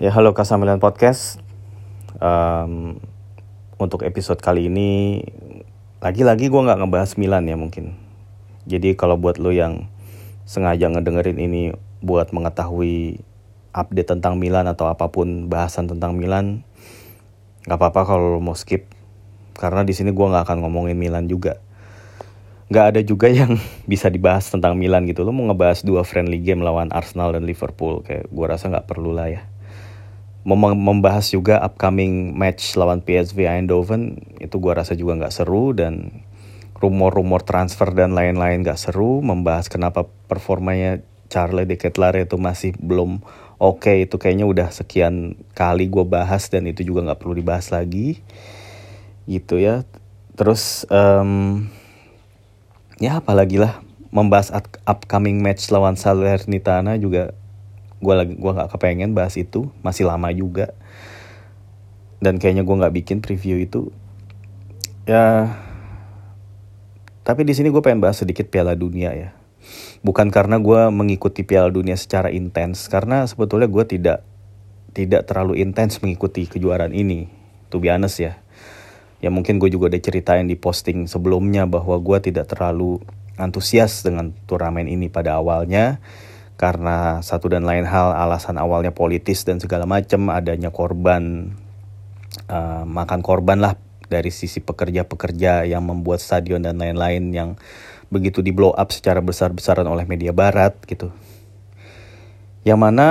Ya halo Kasamilan Podcast. Um, untuk episode kali ini lagi-lagi gue nggak ngebahas Milan ya mungkin. Jadi kalau buat lo yang sengaja ngedengerin ini buat mengetahui update tentang Milan atau apa pun bahasan tentang Milan, nggak apa-apa kalau lo mau skip. Karena di sini gue nggak akan ngomongin Milan juga nggak ada juga yang bisa dibahas tentang Milan gitu lo mau ngebahas dua friendly game lawan Arsenal dan Liverpool kayak gue rasa nggak perlu lah ya Mem membahas juga upcoming match lawan PSV Eindhoven. Itu gue rasa juga nggak seru dan rumor-rumor transfer dan lain-lain nggak seru. Membahas kenapa performanya Charlie de Ketelaere itu masih belum oke. Okay, itu kayaknya udah sekian kali gue bahas dan itu juga nggak perlu dibahas lagi. Gitu ya. Terus um, ya apalagi lah membahas upcoming match lawan Salernitana juga gue lagi gue nggak kepengen bahas itu masih lama juga. Dan kayaknya gue nggak bikin preview itu. Ya tapi di sini gue pengen bahas sedikit Piala Dunia ya. Bukan karena gue mengikuti Piala Dunia secara intens karena sebetulnya gue tidak tidak terlalu intens mengikuti kejuaraan ini tuh honest ya. Ya mungkin gue juga udah ceritain di posting sebelumnya bahwa gue tidak terlalu antusias dengan turnamen ini pada awalnya karena satu dan lain hal alasan awalnya politis dan segala macam adanya korban uh, makan korban lah dari sisi pekerja-pekerja yang membuat stadion dan lain-lain yang begitu di blow up secara besar-besaran oleh media barat gitu. Yang mana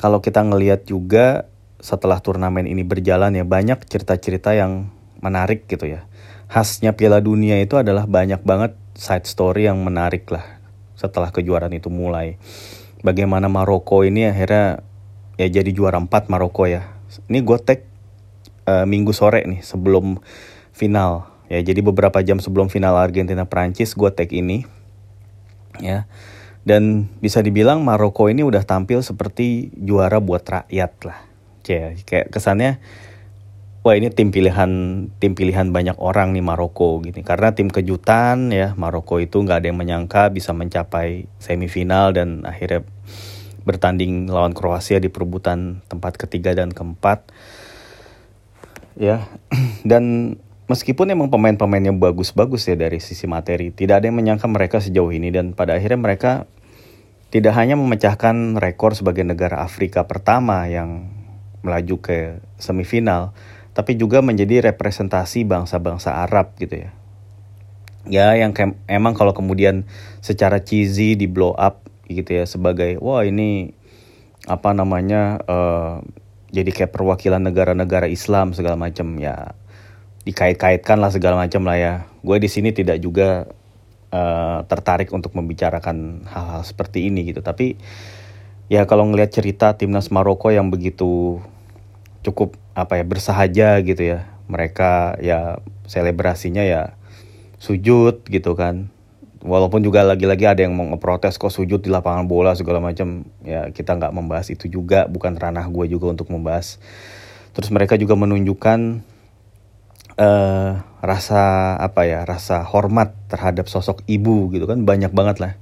kalau kita ngelihat juga setelah turnamen ini berjalan ya banyak cerita-cerita yang menarik gitu ya. Khasnya Piala Dunia itu adalah banyak banget side story yang menarik lah setelah kejuaraan itu mulai. Bagaimana Maroko ini akhirnya ya jadi juara 4 Maroko ya. Ini gue tag uh, minggu sore nih sebelum final. Ya jadi beberapa jam sebelum final Argentina Prancis gue tag ini. Ya. Dan bisa dibilang Maroko ini udah tampil seperti juara buat rakyat lah. Kayak kesannya wah ini tim pilihan tim pilihan banyak orang nih Maroko gini. Karena tim kejutan ya Maroko itu nggak ada yang menyangka bisa mencapai semifinal dan akhirnya bertanding lawan Kroasia di perebutan tempat ketiga dan keempat. Ya dan meskipun emang pemain-pemainnya bagus-bagus ya dari sisi materi tidak ada yang menyangka mereka sejauh ini. Dan pada akhirnya mereka tidak hanya memecahkan rekor sebagai negara Afrika pertama yang melaju ke semifinal tapi juga menjadi representasi bangsa-bangsa Arab gitu ya. Ya yang emang kalau kemudian secara cheesy di blow up gitu ya sebagai wah ini apa namanya uh, jadi kayak perwakilan negara-negara Islam segala macam ya dikait-kaitkan lah segala macam lah ya. Gue di sini tidak juga uh, tertarik untuk membicarakan hal-hal seperti ini gitu. Tapi ya kalau ngelihat cerita timnas Maroko yang begitu cukup apa ya bersahaja gitu ya. Mereka ya selebrasinya ya sujud gitu kan. Walaupun juga lagi-lagi ada yang mau ngeprotes kok sujud di lapangan bola segala macam. Ya kita nggak membahas itu juga. Bukan ranah gue juga untuk membahas. Terus mereka juga menunjukkan uh, rasa apa ya rasa hormat terhadap sosok ibu gitu kan. Banyak banget lah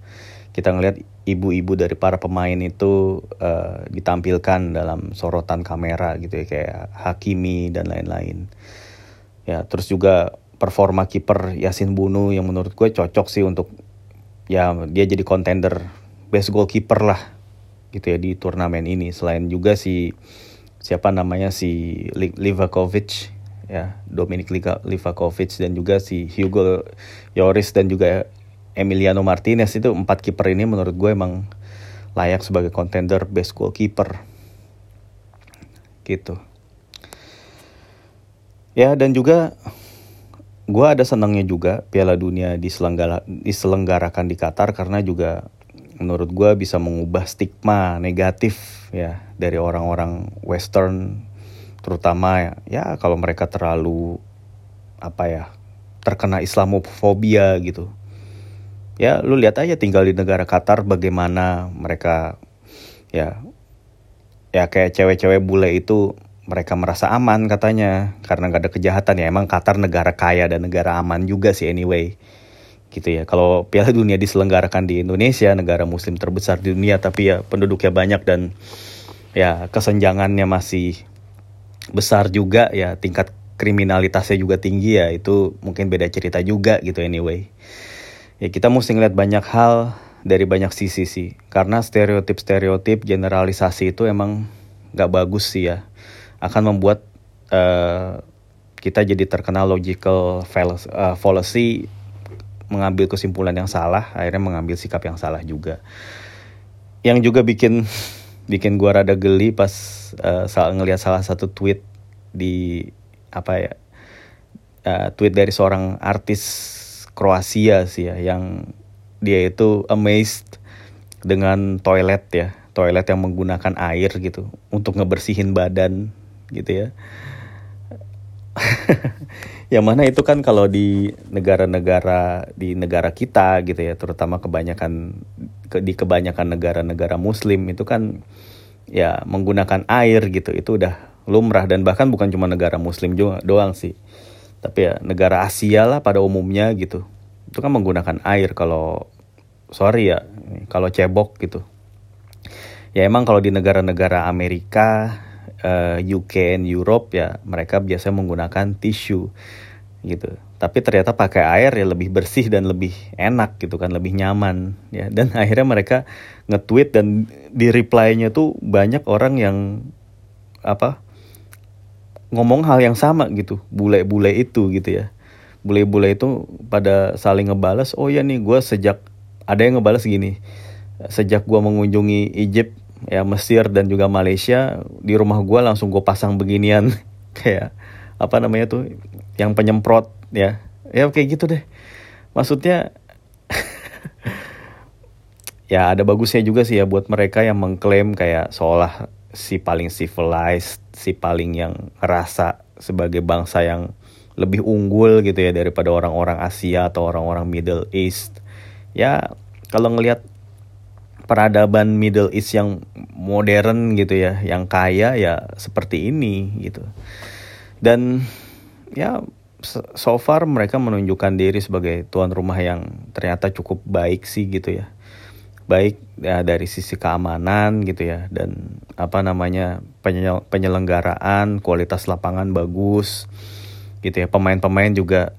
kita ngelihat ibu-ibu dari para pemain itu uh, ditampilkan dalam sorotan kamera gitu ya kayak Hakimi dan lain-lain. Ya, terus juga performa kiper Yasin Bunu yang menurut gue cocok sih untuk ya dia jadi kontender best goalkeeper lah gitu ya di turnamen ini. Selain juga si siapa namanya si Livakovic ya Dominik Livakovic dan juga si Hugo Yoris dan juga Emiliano Martinez itu empat kiper ini menurut gue emang layak sebagai contender best goalkeeper. Gitu. Ya dan juga gue ada senangnya juga Piala Dunia diselenggara, diselenggarakan di Qatar karena juga menurut gue bisa mengubah stigma negatif ya dari orang-orang Western terutama ya, ya kalau mereka terlalu apa ya terkena Islamofobia gitu ya lu lihat aja tinggal di negara Qatar bagaimana mereka ya ya kayak cewek-cewek bule itu mereka merasa aman katanya karena gak ada kejahatan. Ya emang Qatar negara kaya dan negara aman juga sih anyway gitu ya. Kalau Piala Dunia diselenggarakan di Indonesia negara Muslim terbesar di dunia tapi ya penduduknya banyak dan ya kesenjangannya masih besar juga ya tingkat kriminalitasnya juga tinggi ya itu mungkin beda cerita juga gitu anyway ya kita mesti ngeliat banyak hal dari banyak sisi sih. Karena stereotip stereotip generalisasi itu emang gak bagus sih ya. Akan membuat uh, kita jadi terkenal logical uh, fallacy mengambil kesimpulan yang salah akhirnya mengambil sikap yang salah juga. Yang juga bikin bikin gua rada geli pas uh, saat ngelihat salah satu tweet di apa ya uh, tweet dari seorang artis Kroasia sih ya yang dia itu amazed dengan toilet ya toilet yang menggunakan air gitu untuk ngebersihin badan gitu ya. Yang mana itu kan kalau di negara-negara di negara kita gitu ya terutama kebanyakan ke, di kebanyakan negara-negara muslim itu kan ya menggunakan air gitu itu udah lumrah. Dan bahkan bukan cuma negara muslim juga doang sih tapi ya negara Asia lah pada umumnya gitu itu kan menggunakan air kalau sorry ya kalau cebok gitu ya emang kalau di negara-negara Amerika uh, eh, UK and Europe ya mereka biasanya menggunakan tisu gitu. Tapi ternyata pakai air ya lebih bersih dan lebih enak gitu kan, lebih nyaman ya. Dan akhirnya mereka nge-tweet dan di reply-nya tuh banyak orang yang apa ngomong hal yang sama gitu, bule-bule itu gitu ya. Bule-bule itu pada saling ngebales, oh ya nih gue sejak ada yang ngebales gini, sejak gue mengunjungi Egypt ya Mesir dan juga Malaysia di rumah gue langsung gue pasang beginian. Kayak apa namanya tuh yang penyemprot ya. Ya kayak gitu deh. Maksudnya ya ada bagusnya juga sih ya buat mereka yang mengklaim kayak seolah si paling civilized si paling yang ngerasa sebagai bangsa yang lebih unggul gitu ya daripada orang-orang Asia atau orang-orang Middle East ya kalau ngelihat peradaban Middle East yang modern gitu ya, yang kaya ya seperti ini gitu. Dan ya so far mereka menunjukkan diri sebagai tuan rumah yang ternyata cukup baik sih gitu ya. Baik ya dari sisi keamanan gitu ya dan apa namanya penyelenggaraan, kualitas lapangan bagus gitu ya. Pemain-pemain juga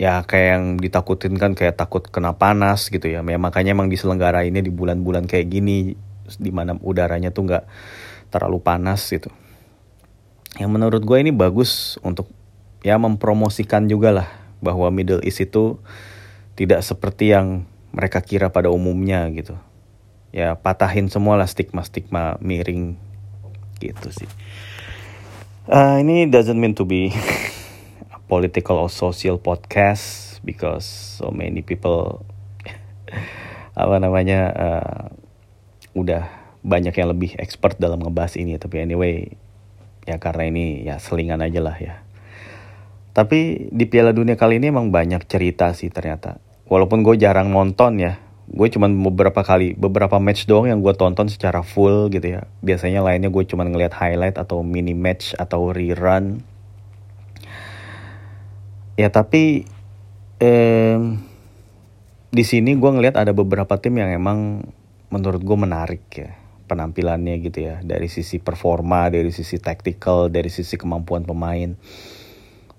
ya kayak yang ditakutin kan kayak takut kena panas gitu ya. ya makanya emang diselenggarainnya di bulan-bulan kayak gini di mana udaranya tuh nggak terlalu panas gitu. Yang menurut gue ini bagus untuk ya mempromosikan juga lah bahwa Middle East itu tidak seperti yang mereka kira pada umumnya gitu. Ya patahin semua lah stigma-stigma miring gitu sih. Uh, ini doesn't mean to be political or social podcast because so many people apa namanya uh, udah banyak yang lebih expert dalam ngebahas ini tapi anyway ya karena ini ya selingan aja lah ya tapi di Piala Dunia kali ini emang banyak cerita sih ternyata walaupun gue jarang nonton ya gue cuman beberapa kali beberapa match doang yang gue tonton secara full gitu ya. Biasanya lainnya gue cuman ngeliat highlight atau mini match atau rerun. Ya tapi eh, di sini gue ngelihat ada beberapa tim yang emang menurut gue menarik ya penampilannya gitu ya. Dari sisi performa dari sisi tactical dari sisi kemampuan pemain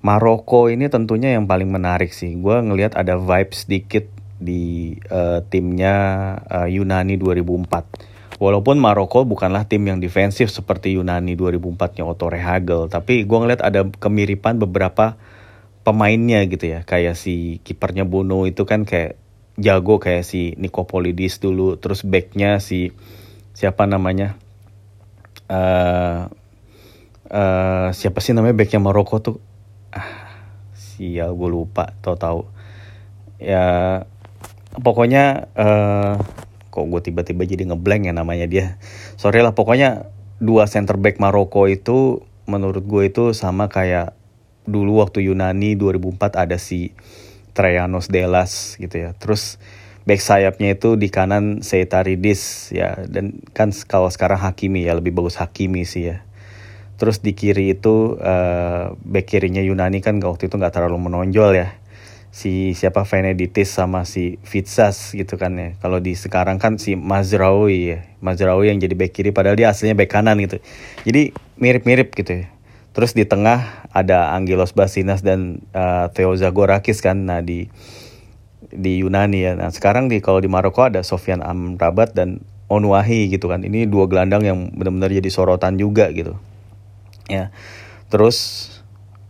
Maroko ini tentunya yang paling menarik sih. Gue ngelihat ada vibes sedikit di uh, timnya uh, Yunani 2004 walaupun Maroko bukanlah tim yang defensif seperti Yunani 2004 nya Otto Rehagel tapi gue ngeliat ada kemiripan beberapa pemainnya gitu ya. Kayak si kipernya Bono itu kan kayak jago kayak si Nikopolidis dulu terus backnya si siapa namanya? Uh, uh, siapa sih namanya backnya Maroko tuh ah, sial gue lupa tau tahu ya pokoknya uh, kok gue tiba-tiba jadi ngeblank ya namanya dia sorry lah pokoknya dua center back Maroko itu menurut gue itu sama kayak dulu waktu Yunani 2004 ada si Trajanos Delas gitu ya. Terus back sayapnya itu di kanan Seitaridis ya dan kan kalau sekarang Hakimi ya lebih bagus Hakimi sih ya. Terus di kiri itu uh, back kirinya Yunani kan waktu itu nggak terlalu menonjol ya. si siapa Veneditis sama si Fitsas gitu kan ya. Kalau di sekarang kan si Mazraoui ya. Mazraoui yang jadi back kiri padahal dia aslinya back kanan gitu. Jadi mirip-mirip gitu ya. Terus di tengah ada Angelos Basinas dan uh, Theo Zagorakis kan. Nah di di Yunani ya. Nah sekarang di kalau di Maroko ada Sofian Amrabat dan Onuahi gitu kan. Ini dua gelandang yang benar-benar jadi sorotan juga gitu. Ya. Terus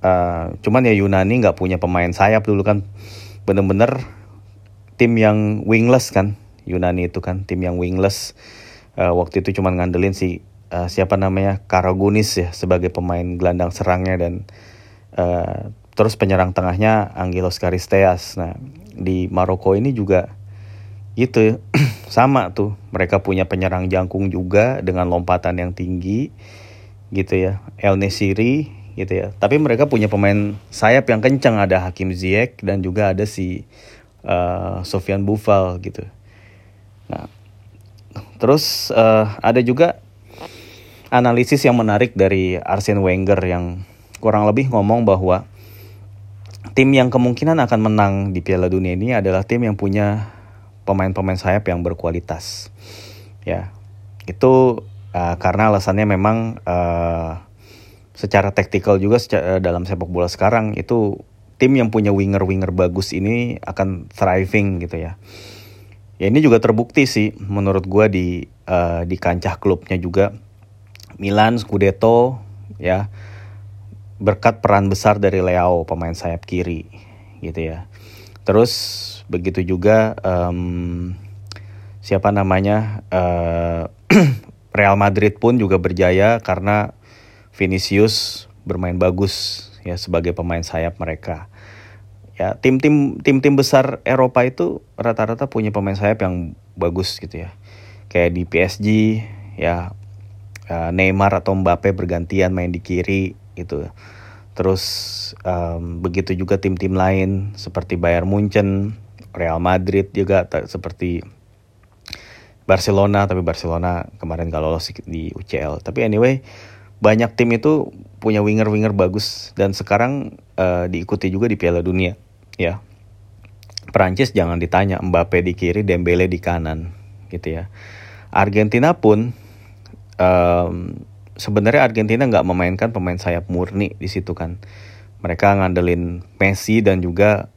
uh, cuman ya Yunani nggak punya pemain sayap dulu kan. Bener-bener tim yang wingless kan. Yunani itu kan tim yang wingless. Uh, waktu itu cuman ngandelin si uh, siapa namanya Karagunis ya sebagai pemain gelandang serangnya dan uh, terus penyerang tengahnya Angelos Karisteas. Nah di Maroko ini juga itu sama tuh mereka punya penyerang jangkung juga dengan lompatan yang tinggi gitu ya El Nesiri gitu ya tapi mereka punya pemain sayap yang kencang ada Hakim Ziyech dan juga ada si uh, Sofian Bufal gitu nah terus uh, ada juga analisis yang menarik dari Arsene Wenger yang kurang lebih ngomong bahwa tim yang kemungkinan akan menang di Piala Dunia ini adalah tim yang punya pemain-pemain sayap yang berkualitas. Ya, itu uh, karena alasannya memang uh, secara taktikal juga secara, dalam sepak bola sekarang itu tim yang punya winger-winger bagus ini akan thriving gitu ya. Ya ini juga terbukti sih menurut gue di uh, di kancah klubnya juga Milan Scudetto ya berkat peran besar dari Leao pemain sayap kiri gitu ya. Terus begitu juga um, siapa namanya uh, Real Madrid pun juga berjaya karena Vinicius bermain bagus ya sebagai pemain sayap mereka. Ya tim-tim tim-tim besar Eropa itu rata-rata punya pemain sayap yang bagus gitu ya. Kayak di PSG ya uh, Neymar atau Mbappe bergantian main di kiri gitu. Terus um, begitu juga tim-tim lain seperti Bayern Munchen Real Madrid juga seperti Barcelona tapi Barcelona kemarin gak lolos di UCL tapi anyway banyak tim itu punya winger-winger bagus dan sekarang uh, diikuti juga di Piala Dunia ya. Prancis jangan ditanya Mbappe di kiri Dembele di kanan gitu ya. Argentina pun um, sebenarnya Argentina nggak memainkan pemain sayap murni di situ kan. Mereka ngandelin Messi dan juga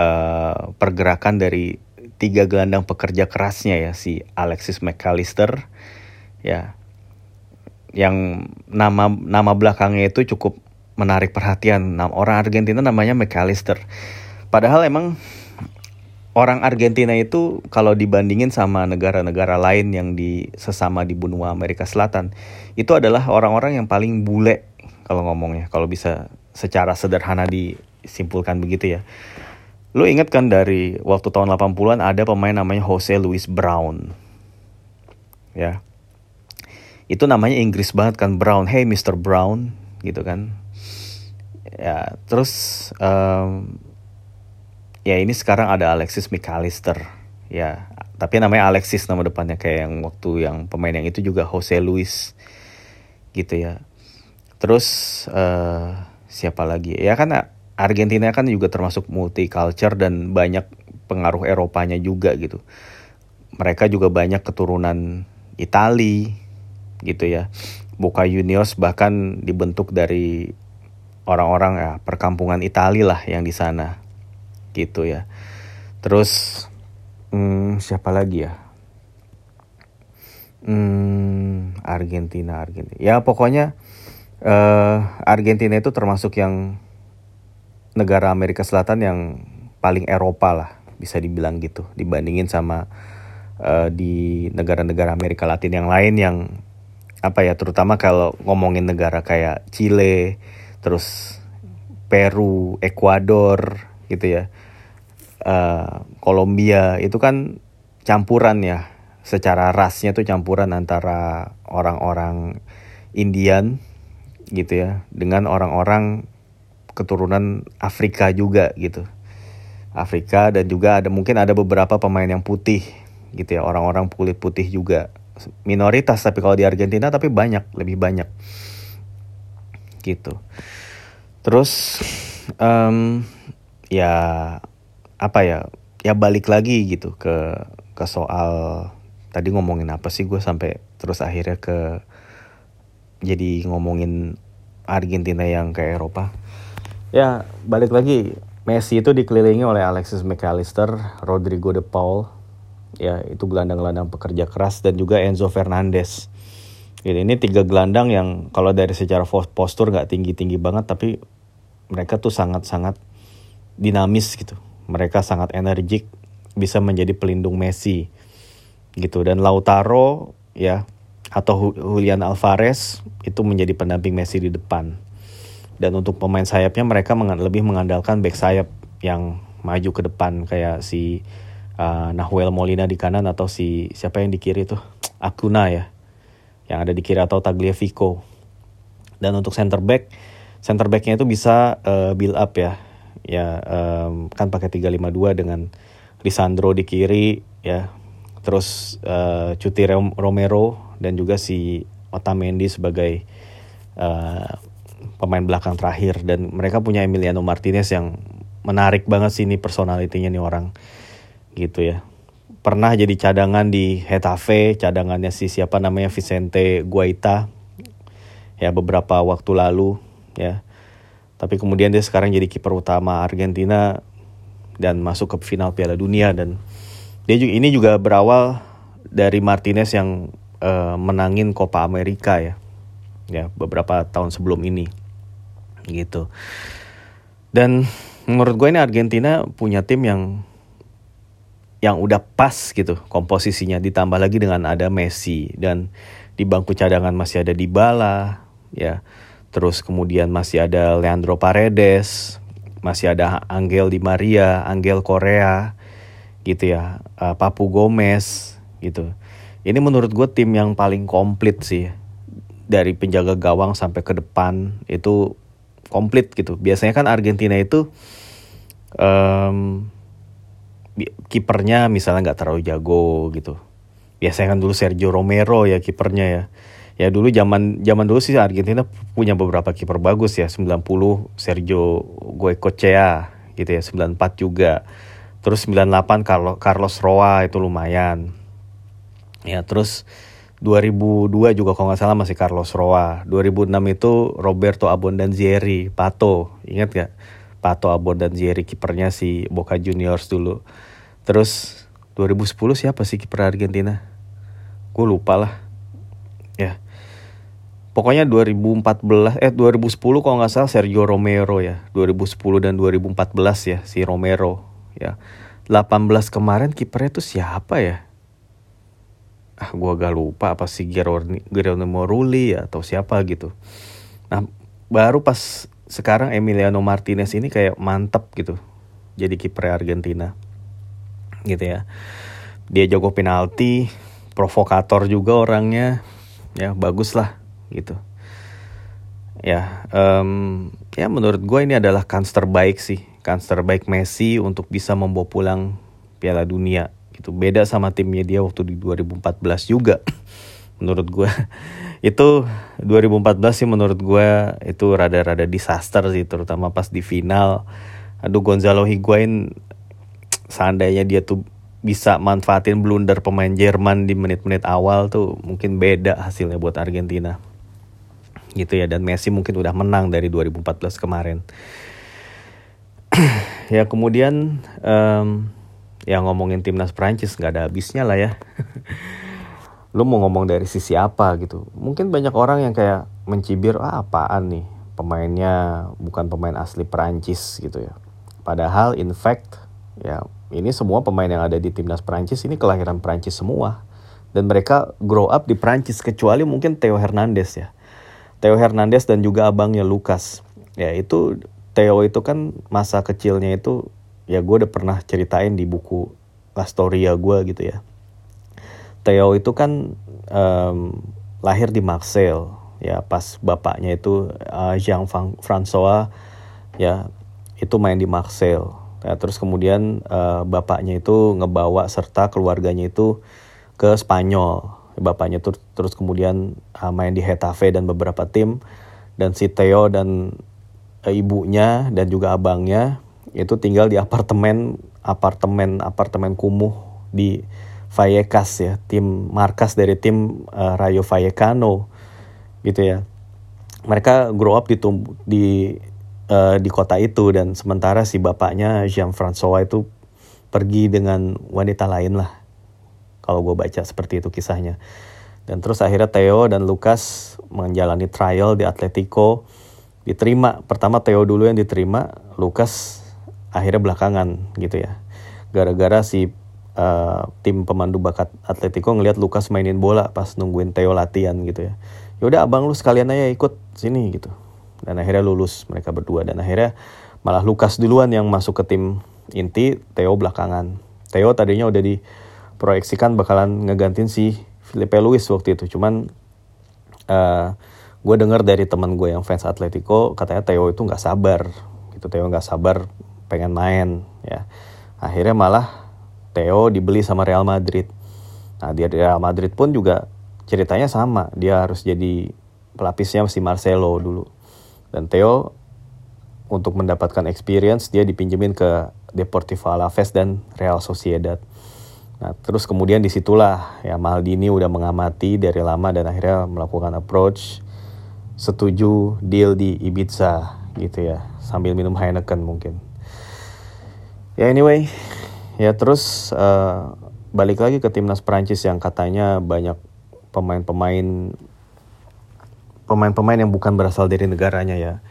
uh, pergerakan dari tiga gelandang pekerja kerasnya ya si Alexis McAllister ya yang nama nama belakangnya itu cukup menarik perhatian. Orang Argentina namanya McAllister. Padahal emang orang Argentina itu kalau dibandingin sama negara-negara lain yang di sesama di benua Amerika Selatan itu adalah orang-orang yang paling bule kalau ngomongnya. Kalau bisa secara sederhana disimpulkan begitu ya Lu inget kan dari waktu tahun 80-an ada pemain namanya Jose Luis Brown. Ya. Itu namanya Inggris banget kan Brown. Hey Mr. Brown gitu kan. Ya, terus um, ya ini sekarang ada Alexis McAllister. Ya, tapi namanya Alexis nama depannya kayak yang waktu yang pemain yang itu juga Jose Luis gitu ya. Terus uh, siapa lagi? Ya kan Argentina kan juga termasuk multicultural dan banyak pengaruh Eropanya juga gitu. Mereka juga banyak keturunan Itali gitu ya. Boca Juniors bahkan dibentuk dari orang-orang ya perkampungan Itali lah yang di sana gitu ya. Terus hmm, siapa lagi ya? Hmm, Argentina, Argentina. Ya pokoknya uh, Argentina itu termasuk yang negara Amerika Selatan yang paling Eropa lah bisa dibilang gitu dibandingin sama uh, di negara-negara Amerika Latin yang lain yang apa ya terutama kalau ngomongin negara kayak Chile terus Peru Ekuador gitu ya uh, Kolombia itu kan campuran ya secara rasnya tuh campuran antara orang-orang Indian gitu ya dengan orang-orang keturunan Afrika juga gitu. Afrika dan juga ada mungkin ada beberapa pemain yang putih gitu ya orang-orang kulit putih juga. Minoritas tapi kalau di Argentina tapi banyak lebih banyak. Gitu. Terus um, ya apa ya ya balik lagi gitu ke ke soal tadi ngomongin apa sih gue sampai terus akhirnya ke jadi ngomongin Argentina yang ke Eropa ya balik lagi Messi itu dikelilingi oleh Alexis McAllister, Rodrigo de Paul, ya itu gelandang-gelandang pekerja keras dan juga Enzo Fernandez. Jadi ini tiga gelandang yang kalau dari secara postur nggak tinggi-tinggi banget tapi mereka tuh sangat-sangat dinamis gitu. Mereka sangat energik, bisa menjadi pelindung Messi gitu dan Lautaro ya atau Julian Alvarez itu menjadi pendamping Messi di depan. Dan untuk pemain sayapnya mereka lebih mengandalkan back sayap yang maju ke depan kayak si uh, Nahuel Molina di kanan atau si siapa yang di kiri tuh Acuna ya yang ada di kiri atau Tagliafico. Dan untuk center back, center backnya itu bisa uh, build up ya. Ya um, kan pakai 352 dengan Lisandro di kiri ya. Terus uh, Cuti Romero dan juga si Otamendi sebagai pemain belakang terakhir. Dan mereka punya Emiliano Martinez yang menarik banget sih ini personalitinya nih orang. Gitu ya. Pernah jadi cadangan di Hetafe cadangannya si siapa namanya Vicente Guaita ya beberapa waktu lalu ya. Tapi kemudian dia sekarang jadi kiper utama Argentina dan masuk ke final Piala Dunia. Dan dia juga ini juga berawal dari Martinez yang uh, menangin Copa America ya. Ya beberapa tahun sebelum ini gitu. Dan menurut gue ini Argentina punya tim yang yang udah pas gitu komposisinya ditambah lagi dengan ada Messi dan di bangku cadangan masih ada Dybala ya. Terus kemudian masih ada Leandro Paredes, masih ada Angel Di Maria, Angel Korea gitu ya, uh, Papu Gomez gitu. Ini menurut gue tim yang paling komplit sih dari penjaga gawang sampai ke depan itu komplit gitu. Biasanya kan Argentina itu um, kipernya misalnya nggak terlalu jago gitu. Biasanya kan dulu Sergio Romero ya kipernya ya. Ya dulu zaman zaman dulu sih Argentina punya beberapa kiper bagus ya. 90 Sergio Goycochea gitu ya. 94 juga. Terus 98 Carlos Carlos Roa itu lumayan. Ya terus 2002 juga kalau nggak salah masih Carlos Roa. 2006 itu Roberto Abondanzieri, Pato. Ingat gak? Pato Abondanzieri kipernya si Boca Juniors dulu. Terus 2010 siapa sih kiper Argentina? Gue lupa lah. Ya. Pokoknya 2014 eh 2010 kalau nggak salah Sergio Romero ya. 2010 dan 2014 ya si Romero ya. 18 kemarin kipernya tuh siapa ya? Ah gue agak lupa apa sih Geronimo Rulli ya, atau siapa gitu. Nah baru pas sekarang Emiliano Martinez ini kayak mantep gitu jadi kiper Argentina gitu ya. Dia jago penalti, provokator juga orangnya, ya bagus lah gitu. Ya, um, ya menurut gue ini adalah kans terbaik sih, kans terbaik Messi untuk bisa membawa pulang Piala Dunia gitu. Beda sama timnya dia waktu di 2014 juga menurut gue itu 2014 sih menurut gue itu rada-rada disaster sih terutama pas di final. Aduh Gonzalo Higuain seandainya dia tuh bisa manfaatin blunder pemain Jerman di menit-menit awal tuh mungkin beda hasilnya buat Argentina. Gitu ya dan Messi mungkin udah menang dari 2014 kemarin. Ya kemudian um, ya ngomongin timnas Prancis nggak ada habisnya lah ya. Lu mau ngomong dari sisi apa gitu? Mungkin banyak orang yang kayak mencibir ah apaan nih pemainnya bukan pemain asli Prancis gitu ya. Padahal in fact ya ini semua pemain yang ada di timnas Prancis ini kelahiran Prancis semua dan mereka grow up di Prancis kecuali mungkin Theo Hernandez ya. Theo Hernandez dan juga abangnya Lucas. Ya itu Theo itu kan masa kecilnya itu ya gue udah pernah ceritain di buku La Storia gue gitu ya. Theo itu kan um, lahir di Marseille ya pas bapaknya itu uh, Jean François ya itu main di Marseille. Ya, terus kemudian uh, bapaknya itu ngebawa serta keluarganya itu ke Spanyol. Bapaknya tuh terus kemudian uh, main di Hetafe dan beberapa tim dan si Theo dan uh, ibunya dan juga abangnya itu tinggal di apartemen apartemen apartemen kumuh di Vallecas ya. Tim markas dari tim uh, Rayo Vallecano gitu ya. Mereka grow up di di uh, di kota itu dan sementara si bapaknya Jean François itu pergi dengan wanita lain lah. Kalau gue baca seperti itu kisahnya. Dan terus akhirnya Theo dan Lucas menjalani trial di Atletico. Diterima. Pertama Theo dulu yang diterima Lucas akhirnya belakangan gitu ya. Gara-gara si uh, tim pemandu bakat Atletico ngelihat Lucas mainin bola pas nungguin Theo latihan gitu ya. Yaudah abang lu sekalian aja ikut sini gitu. Dan akhirnya lulus mereka berdua. Dan akhirnya malah Lucas duluan yang masuk ke tim inti Theo belakangan. Theo tadinya udah diproyeksikan bakalan ngegantin si Felipe Luis waktu itu. Cuman uh, eh, gue dengar dari teman gue yang fans Atletico katanya Theo itu nggak sabar gitu. Theo nggak sabar pengen main ya. Akhirnya malah Theo dibeli sama Real Madrid. Nah dia Real Madrid pun juga ceritanya sama. Dia harus jadi pelapisnya si Marcelo dulu. Dan Theo untuk mendapatkan experience dia dipinjemin ke Deportivo Alaves dan Real Sociedad. Nah, terus kemudian di situlah ya Maldini udah mengamati dari lama dan akhirnya melakukan approach. Setuju deal di Ibiza gitu ya. Sambil minum Heineken mungkin ya anyway. Ya terus uh, balik lagi ke timnas Prancis yang katanya banyak pemain-pemain pemain-pemain yang bukan berasal dari negaranya ya.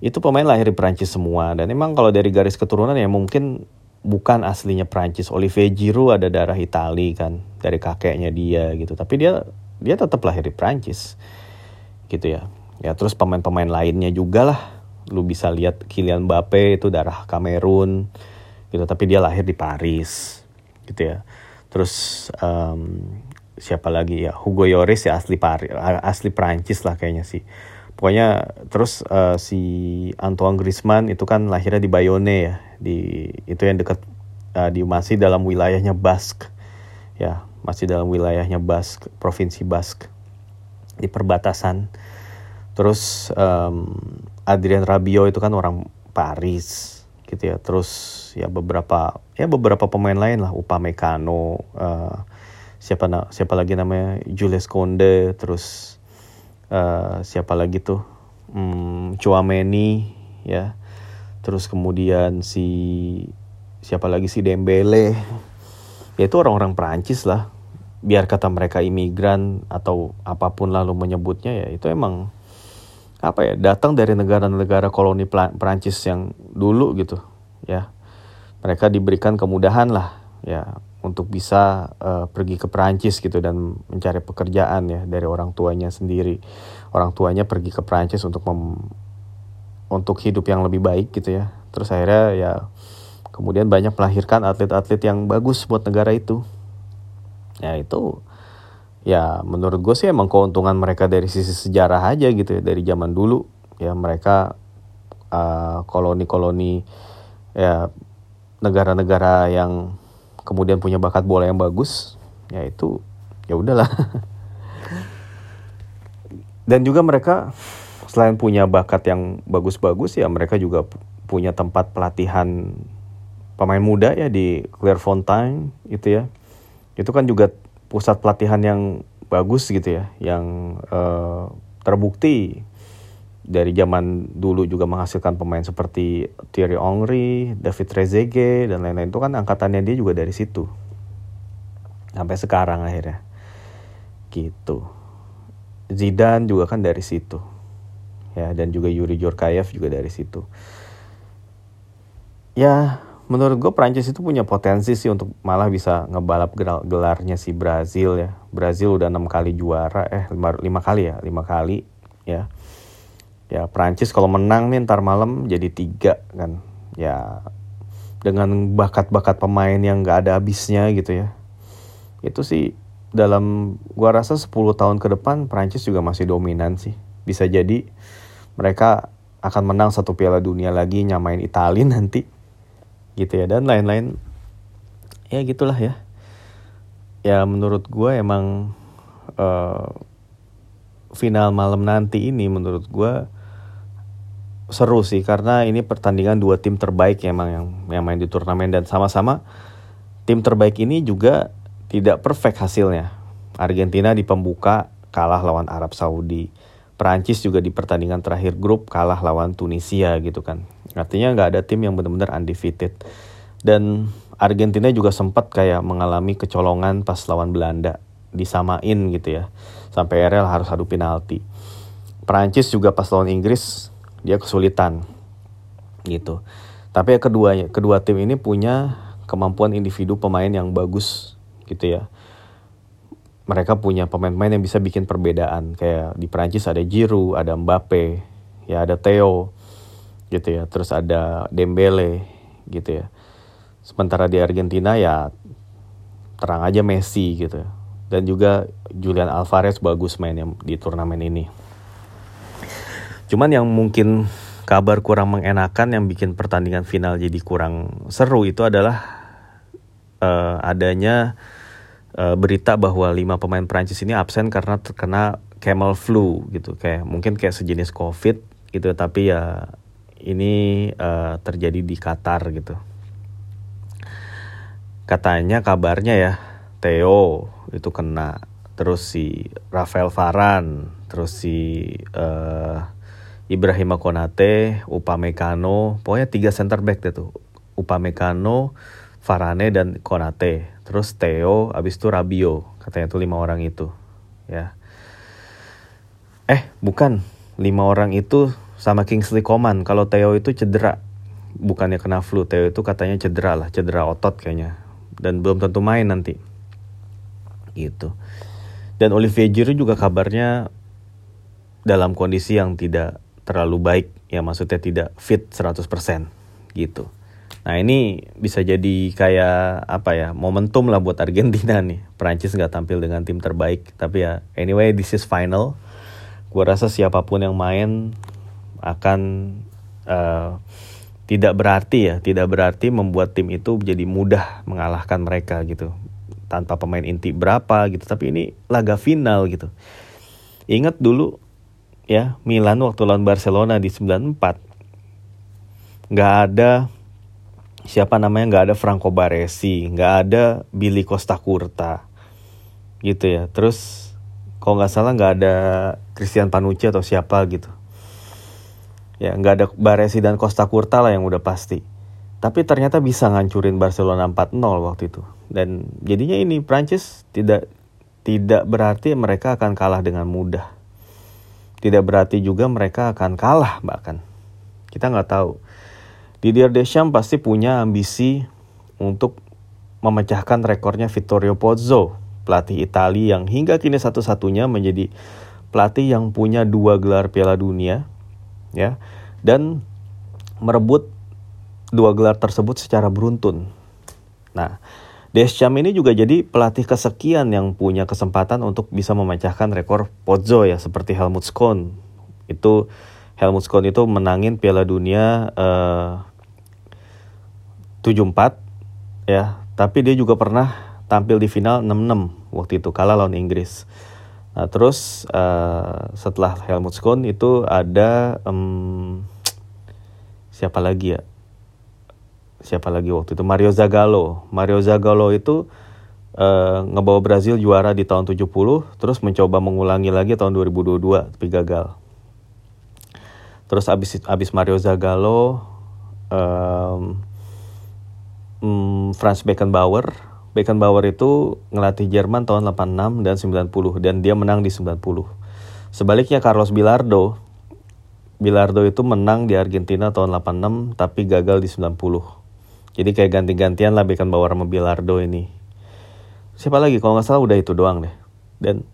Itu pemain lahir di Prancis semua. Dan emang kalau dari garis keturunan ya mungkin bukan aslinya Prancis Olivier Giroud ada darah Itali kan dari kakeknya dia gitu. Tapi dia dia tetap lahir di Prancis gitu ya. Ya terus pemain-pemain lainnya juga lah. Lu bisa lihat Kylian Mbappe itu darah Kamerun gitu. Tapi dia lahir di Paris gitu ya. Terus um, siapa lagi ya? Hugo Lloris ya asli Paris asli Prancis lah kayaknya sih. Pokoknya terus uh, si Antoine Griezmann itu kan lahirnya di Bayonne ya di itu yang dekat uh, di masih dalam wilayahnya Basque ya. Masih dalam wilayahnya Basque provinsi Basque di perbatasan. Terus um, Adrian Rabiot itu kan orang Paris gitu ya. Terus ya beberapa ya beberapa pemain lain lah. Upamecano uh, siapa na siapa lagi namanya? Julius Konde terus uh, siapa lagi tuh? Hmm, Chouameni ya. Terus kemudian si siapa lagi? Si Dembele ya itu orang-orang Prancis lah. Biar kata mereka imigran atau apa pun lalu menyebutnya ya itu emang apa ya datang dari negara-negara koloni Perancis yang dulu gitu ya mereka diberikan kemudahan lah ya untuk bisa uh, pergi ke Perancis gitu dan mencari pekerjaan ya dari orang tuanya sendiri. Orang tuanya pergi ke Perancis untuk mem untuk hidup yang lebih baik gitu ya. Terus akhirnya ya kemudian banyak melahirkan atlet-atlet yang bagus buat negara itu. Ya itu ya menurut gue sih emang keuntungan mereka dari sisi sejarah aja gitu ya dari zaman dulu. Ya mereka koloni uh, koloni-koloni ya negara-negara yang kemudian punya bakat bola yang bagus ya itu ya udahlah. Dan juga mereka selain punya bakat yang bagus-bagus ya mereka juga punya tempat pelatihan pemain muda ya di Clairefontaine itu ya. Itu kan juga pusat pelatihan yang bagus gitu ya, yang uh, terbukti dari zaman dulu juga menghasilkan pemain seperti Thierry Henry, David Trezeguet dan lain-lain. Itu kan angkatannya dia juga dari situ. Sampai sekarang akhirnya. Gitu. Zidane juga kan dari situ. Ya dan juga Yuri Jorkaev juga dari situ. Ya menurut gue Prancis itu punya potensi sih untuk malah bisa ngebalap gelarnya si Brazil ya. Brazil udah enam kali juara, eh lima, lima kali ya, lima kali ya. Ya Prancis kalau menang nih ntar malam jadi tiga kan. Ya dengan bakat-bakat pemain yang gak ada habisnya gitu ya. Itu sih dalam gua rasa 10 tahun ke depan Prancis juga masih dominan sih. Bisa jadi mereka akan menang satu piala dunia lagi nyamain Italia nanti gitu ya dan lain-lain ya gitulah ya ya menurut gue emang uh, final malam nanti ini menurut gue seru sih karena ini pertandingan dua tim terbaik emang yang yang main di turnamen dan sama-sama tim terbaik ini juga tidak perfect hasilnya. Argentina di pembuka kalah lawan Arab Saudi. Perancis juga di pertandingan terakhir grup kalah lawan Tunisia gitu kan. Artinya nggak ada tim yang benar-benar undefeated. Dan Argentina juga sempat kayak mengalami kecolongan pas lawan Belanda. Disamain gitu ya. Sampai RL harus adu penalti. Perancis juga pas lawan Inggris dia kesulitan gitu. Tapi ya kedua kedua tim ini punya kemampuan individu pemain yang bagus gitu ya. Mereka punya pemain-pemain yang bisa bikin perbedaan kayak di Prancis ada Giroud, ada Mbappe, ya ada Theo gitu ya. Terus ada Dembele gitu ya. Sementara di Argentina ya terang aja Messi gitu. Dan juga Julian Alvarez bagus mainnya di turnamen ini. Cuman yang mungkin kabar kurang mengenakan yang bikin pertandingan final jadi kurang seru itu adalah uh, adanya uh, berita bahwa lima pemain Prancis ini absen karena terkena camel flu gitu. Kayak mungkin kayak sejenis covid gitu tapi ya ini uh, terjadi di Qatar gitu. Katanya kabarnya ya Theo itu kena. Terus si Rafael Varane terus si uh, Ibrahim Konate, Upamecano, pokoknya tiga center back deh tuh. Upamecano, Varane dan Konate. Terus Theo, abis itu Rabio, katanya tuh lima orang itu. Ya. Eh, bukan. Lima orang itu sama Kingsley Coman. Kalau Theo itu cedera. Bukannya kena flu. Theo itu katanya cedera lah. Cedera otot kayaknya. Dan belum tentu main nanti. Gitu. Dan Olivier Giroud juga kabarnya dalam kondisi yang tidak terlalu baik ya maksudnya tidak fit 100% gitu. Nah ini bisa jadi kayak apa ya momentum lah buat Argentina nih. Prancis nggak tampil dengan tim terbaik tapi ya anyway this is final. Gue rasa siapa pun yang main akan uh, tidak berarti ya tidak berarti membuat tim itu jadi mudah mengalahkan mereka gitu tanpa pemain inti berapa gitu tapi ini laga final gitu. Ingat dulu ya Milan waktu lawan Barcelona di 94 nggak ada siapa namanya nggak ada Franco Baresi nggak ada Billy Costa Curta gitu ya. Terus kalau nggak salah nggak ada Christian Panucci atau siapa gitu. Ya nggak ada Baresi dan Costa Curta lah yang udah pasti. Tapi ternyata bisa ngancurin Barcelona 4-0 waktu itu. Dan jadinya ini Prancis tidak tidak berarti mereka akan kalah dengan mudah tidak berarti juga mereka akan kalah bahkan. Kita nggak tahu. Didier Deschamps pasti punya ambisi untuk memecahkan rekornya Vittorio Pozzo, pelatih Italia yang hingga kini satu-satunya menjadi pelatih yang punya dua gelar Piala Dunia, ya, dan merebut dua gelar tersebut secara beruntun. Nah, Deschamps ini juga jadi pelatih kesekian yang punya kesempatan untuk bisa memecahkan rekor Pozzo ya seperti Helmut Schön. Itu Helmut Schön itu menangin Piala Dunia eh, 74 ya, tapi dia juga pernah tampil di final 6-6 waktu itu kalah lawan Inggris. Nah, terus uh, setelah Helmut Schön itu ada um, siapa lagi ya? Siapa lagi waktu itu Mario Zagallo. Mario Zagallo itu uh, ngebawa Brazil juara di tahun 70 terus mencoba mengulangi lagi tahun 2022 tapi gagal. Terus abis abis Mario Zagallo um, um, Franz Beckenbauer Beckenbauer itu ngelatih Jerman tahun 86 dan 90 dan dia menang di 90. Sebaliknya Carlos Bilardo Bilardo itu menang di Argentina tahun 86 tapi gagal di 90. Jadi kayak ganti-gantian lah Beckenbauer sama Bilardo ini. Siapa lagi? Kalau nggak salah udah itu doang deh. Dan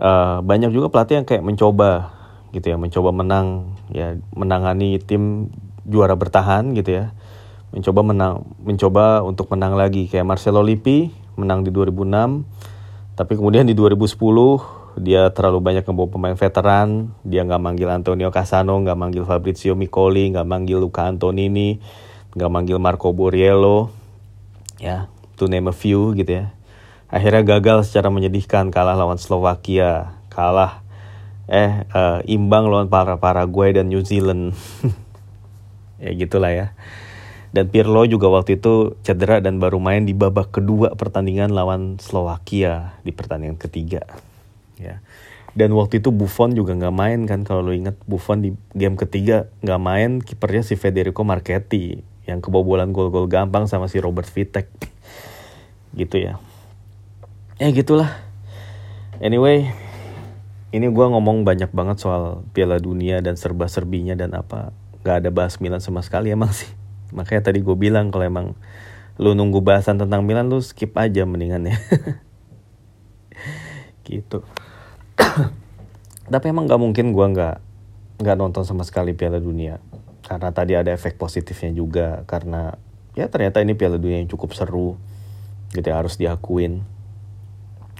uh, banyak juga pelatih yang kayak mencoba gitu ya, mencoba menang ya, menangani tim juara bertahan gitu ya. Mencoba menang, mencoba untuk menang lagi kayak Marcelo Lippi menang di 2006. Tapi kemudian di 2010 dia terlalu banyak ngebawa pemain veteran, dia nggak manggil Antonio Casano, nggak manggil Fabrizio Micoli, nggak manggil Luca Antonini, nggak manggil Marco Borriello ya to name a few gitu ya. Akhirnya gagal secara menyedihkan kalah lawan Slovakia. Kalah eh uh, imbang lawan para Paraguay dan New Zealand. Ya gitulah ya. Dan Pirlo juga waktu itu cedera dan baru main di babak kedua pertandingan lawan Slovakia di pertandingan ketiga. Ya. Dan waktu itu Buffon juga nggak main kan kalau lo ingat Buffon di game ketiga nggak main kipernya si Federico Marchetti yang kebobolan gol-gol gampang sama si Robert Vitek. Gitu ya. Ya gitulah. Anyway ini gue ngomong banyak banget soal Piala Dunia dan serba-serbinya dan apa. Nggak ada bahas Milan sama sekali emang sih. Makanya tadi gue bilang kalau emang lu nunggu bahasan tentang Milan lu skip aja mendingan ya gitu. Tapi emang nggak mungkin gue nggak nggak nonton sama sekali Piala Dunia karena tadi ada efek positifnya juga karena ya ternyata ini Piala Dunia yang cukup seru gitu ya harus diakuin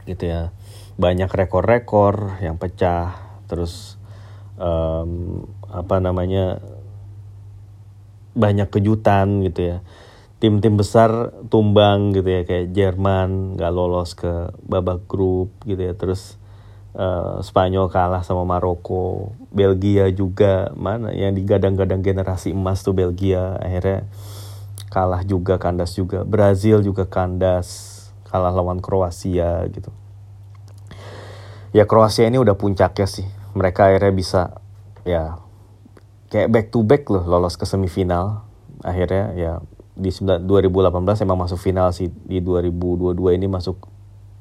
gitu ya. Banyak rekor-rekor yang pecah terus um, apa namanya banyak kejutan gitu ya. Tim-tim besar tumbang gitu ya kayak Jerman nggak lolos ke babak grup gitu ya. Terus uh, Spanyol kalah sama Maroko Belgia juga mana yang digadang-gadang generasi emas tuh Belgia akhirnya kalah juga kandas juga. Brazil juga kandas kalah lawan Kroasia gitu. Ya Kroasia ini udah puncaknya sih. Mereka akhirnya bisa ya kayak back to back loh lolos ke semifinal. Akhirnya ya di 2018 emang masuk final sih. Di 2022 ini masuk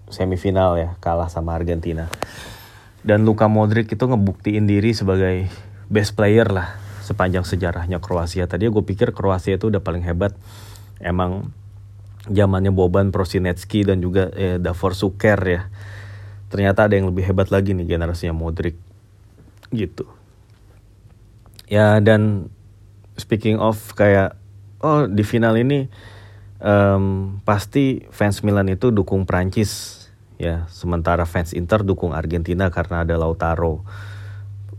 semifinal ya kalah sama Argentina. Dan Luka Modric itu ngebuktiin diri sebagai best player lah sepanjang sejarahnya Kroasia. Tadi gue pikir Kroasia itu udah paling hebat. Emang zamannya Boban Prosinecki dan juga eh, Davor Suker ya. Ternyata ada yang lebih hebat lagi nih generasinya Modric. Gitu. Ya dan speaking of kayak oh di final ini um, pasti fans Milan itu dukung Prancis ya sementara fans Inter dukung Argentina karena ada Lautaro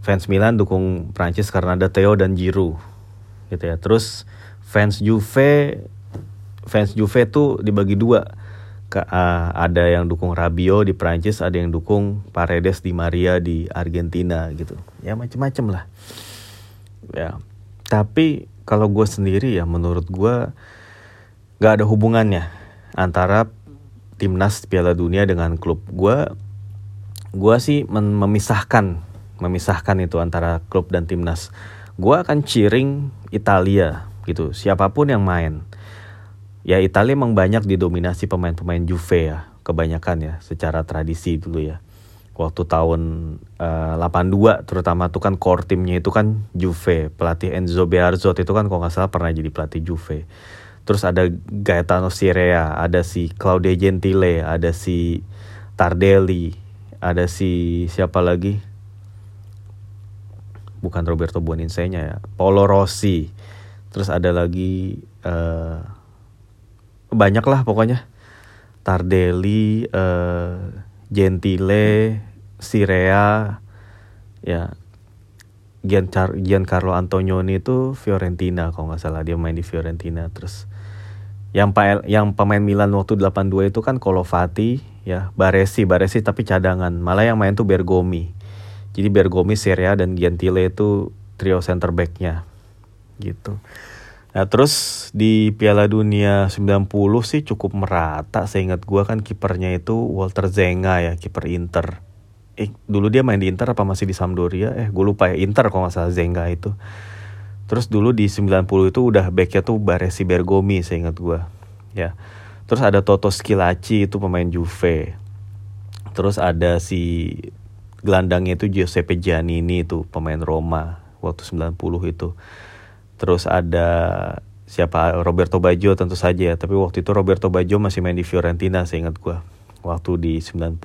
fans Milan dukung Prancis karena ada Theo dan Giroud gitu ya terus fans Juve fans Juve tuh dibagi dua ke, uh, ada yang dukung Rabio di Prancis, ada yang dukung Paredes di Maria di Argentina gitu. Ya macem-macem lah. Ya. Tapi kalau gue sendiri ya menurut gue gak ada hubungannya antara timnas Piala Dunia dengan klub gue. Gue sih memisahkan, memisahkan itu antara klub dan timnas. Gue akan cheering Italia gitu, siapa pun yang main ya Italia emang banyak didominasi pemain-pemain Juve ya kebanyakan ya secara tradisi dulu ya waktu tahun uh, eh, 82 terutama tuh kan core timnya itu kan Juve pelatih Enzo Bearzot itu kan kalau nggak salah pernah jadi pelatih Juve terus ada Gaetano Sirea ada si Claudio Gentile ada si Tardelli ada si siapa lagi? Bukan Roberto Buoninsegna ya Paolo Rossi. Terus ada lagi uh, banyak lah pokoknya. Tardelli, uh, Gentile, Sirea, ya Giancar Giancarlo Antonioni itu Fiorentina kalau nggak salah dia main di Fiorentina terus yang pa yang pemain Milan waktu 82 itu kan Colovati ya Baresi Baresi tapi cadangan malah yang main tuh Bergomi jadi Bergomi Sirea dan Gentile itu trio center backnya gitu Nah terus di Piala Dunia 90 sih cukup merata. Seingat gue kan kipernya itu Walter Zenga ya, kiper Inter. Eh dulu dia main di Inter apa masih di Sampdoria? Eh gue lupa ya Inter kalau nggak salah Zenga itu. Terus dulu di 90 itu udah backnya tuh Baresi Bergomi seingat gue. Ya. Terus ada Toto Skilacci itu pemain Juve. Terus ada si gelandangnya itu Giuseppe Giannini itu pemain Roma waktu 90 itu terus ada siapa Roberto Baggio tentu saja ya tapi waktu itu Roberto Baggio masih main di Fiorentina saya ingat gue waktu di 90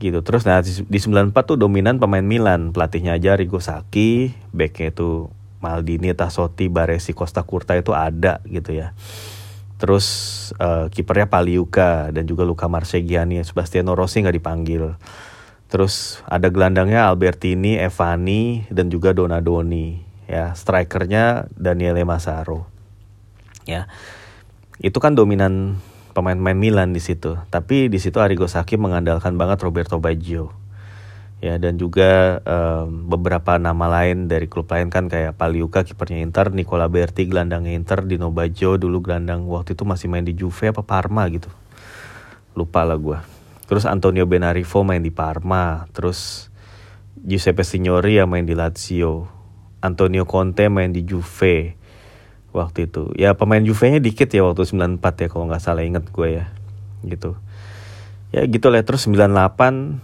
gitu. Terus nah di 94 tuh dominan pemain Milan. Pelatihnya aja Rigo Sacchi backnya itu Maldini Tassotti Baresi Costa Curta itu ada gitu ya. Terus uh, kipernya Paliuka dan juga Luca Marsegiani Sebastiano Rossi nggak dipanggil. Terus ada gelandangnya Albertini Evani dan juga Donadoni ya. Strikernya Daniele Masaro ya. Itu kan dominan pemain-pemain Milan di situ tapi di situ Arrigo Sacchi mengandalkan banget Roberto Baggio ya dan juga um, beberapa nama lain dari klub lain kan kayak Paliuka kipernya Inter, Nicola Berti gelandangnya Inter, Dino Baggio dulu gelandang waktu itu masih main di Juve apa Parma gitu. Lupa lah gue. Terus Antonio Benarifo main di Parma, terus Giuseppe Signori yang main di Lazio, Antonio Conte main di Juve waktu itu. Ya pemain Juve-nya dikit ya waktu 94 ya kalau nggak salah inget gue ya. Gitu. Ya gitu lah terus 98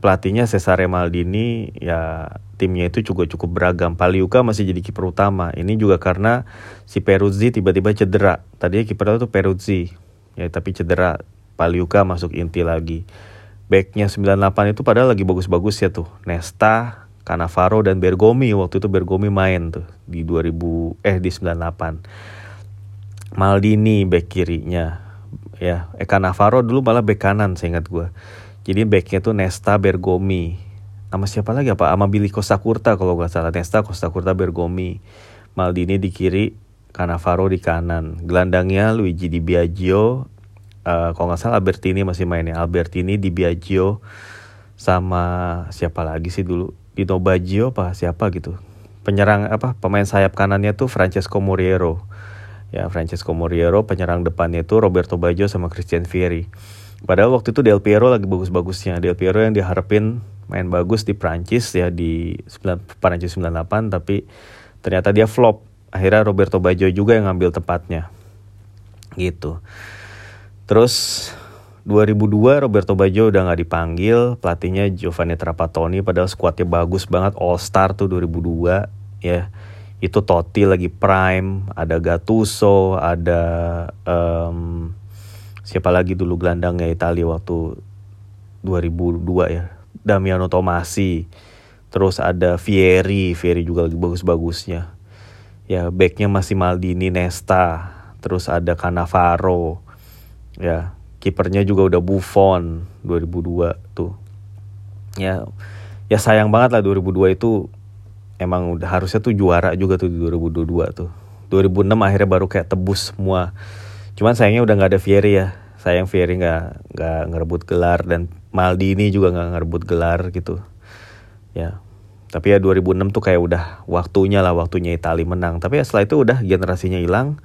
pelatihnya Cesare Maldini ya timnya itu juga cukup beragam. Paliuka masih jadi kiper utama. Ini juga karena si Peruzzi tiba-tiba cedera. Tadinya kiper itu Peruzzi. Ya tapi cedera. Paliuka masuk inti lagi. Backnya 98 itu padahal lagi bagus-bagus ya tuh. Nesta, Cannavaro dan Bergomi. Waktu itu Bergomi main tuh di 2000 eh di 98. Maldini back kirinya. Ya, eh Cannavaro dulu malah back kanan saya ingat gue jadi backnya tuh Nesta Bergomi. Sama siapa lagi apa? Sama Billy Costa Curta kalau nggak salah. Nesta Costa Curta Bergomi. Maldini di kiri, Cannavaro di kanan. Gelandangnya Luigi Di Biagio. Uh, kalau nggak salah Albertini masih main ya. Albertini Di Biagio sama siapa lagi sih dulu? Dino Baggio apa siapa gitu. Penyerang apa? Pemain sayap kanannya tuh Francesco Moriero. Ya, Francesco Moriero, penyerang depannya itu Roberto Baggio sama Christian Vieri. Padahal waktu itu Del Piero lagi bagus-bagusnya. Del Piero yang diharapin main bagus di Prancis ya di 9, Prancis 98 tapi ternyata dia flop. Akhirnya Roberto Baggio juga yang ngambil tempatnya. Gitu. Terus 2002 Roberto Baggio udah nggak dipanggil, pelatihnya Giovanni Trapattoni padahal skuadnya bagus banget All Star tuh 2002 ya. Itu Totti lagi prime, ada Gattuso, ada um, siapa lagi dulu gelandangnya Italia waktu 2002 ya. Damiano Tomasi terus ada Fieri Fieri juga lagi bagus-bagusnya. Ya backnya masih Maldini Nesta terus ada Cannavaro ya kipernya juga udah Buffon 2002 tuh ya ya sayang banget lah 2002 itu emang udah harusnya tuh juara juga tuh di 2022 tuh 2006 akhirnya baru kayak tebus semua Cuman sayangnya udah nggak ada Fieri ya. Sayang Fieri nggak nggak ngerebut gelar dan Maldini juga nggak ngerebut gelar gitu. Ya. Tapi ya 2006 tuh kayak udah waktunya lah waktunya Italia menang. Tapi ya setelah itu udah generasinya hilang.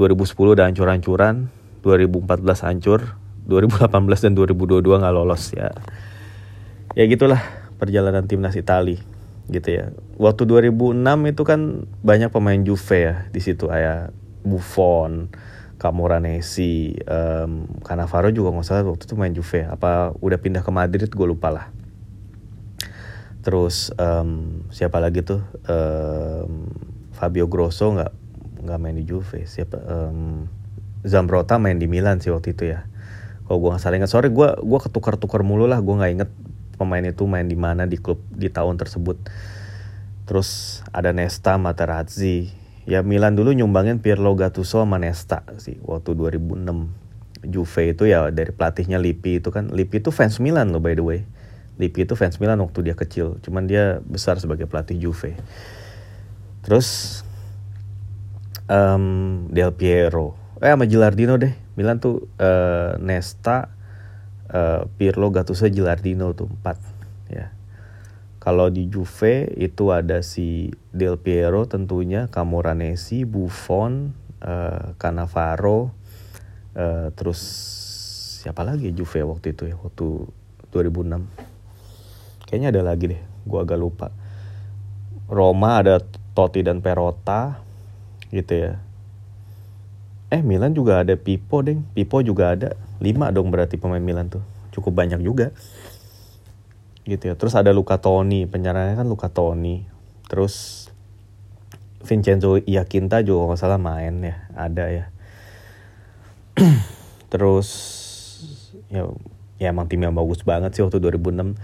2010 udah hancur-hancuran. 2014 hancur. 2018 dan 2022 nggak lolos ya. Ya gitulah perjalanan timnas Italia gitu ya. Waktu 2006 itu kan banyak pemain Juve ya di situ kayak Buffon, Camoranesi, um, Cannavaro juga nggak salah waktu itu main Juve. Apa udah pindah ke Madrid gue lupa lah. Terus um, siapa lagi tuh? Um, Fabio Grosso nggak nggak main di Juve. Siapa? Um, Zambrota main di Milan sih waktu itu ya. Kalau gue nggak salah ingat, sorry gue gue ketukar-tukar mulu lah. Gue nggak inget pemain itu main di mana di klub di tahun tersebut. Terus ada Nesta Materazzi, ya Milan dulu nyumbangin Pirlo Gattuso sama Nesta sih waktu 2006 Juve itu ya dari pelatihnya Lippi itu kan. Lippi itu fans Milan loh by the way. Lippi itu fans Milan waktu dia kecil. Cuman dia besar sebagai pelatih Juve. Terus um, Del Piero eh sama Gilardino deh Milan tuh uh, Nesta uh, Pirlo Gattuso Gilardino tuh empat ya kalau di Juve itu ada si Del Piero tentunya, Camoranesi, Buffon, uh, Cannavaro, uh, terus siapa lagi Juve waktu itu ya, waktu 2006. Kayaknya ada lagi deh, gua agak lupa. Roma ada Totti dan Perota, gitu ya. Eh Milan juga ada Pipo deng, Pipo juga ada. Lima dong berarti pemain Milan tuh, cukup banyak juga. Gitu ya. Terus ada Luka Toni. Penyerangnya kan Luka Toni. Terus Vincenzo Iaquinta juga nggak salah main ya. Ada ya. Terus ya ya emang tim yang bagus banget sih waktu 2006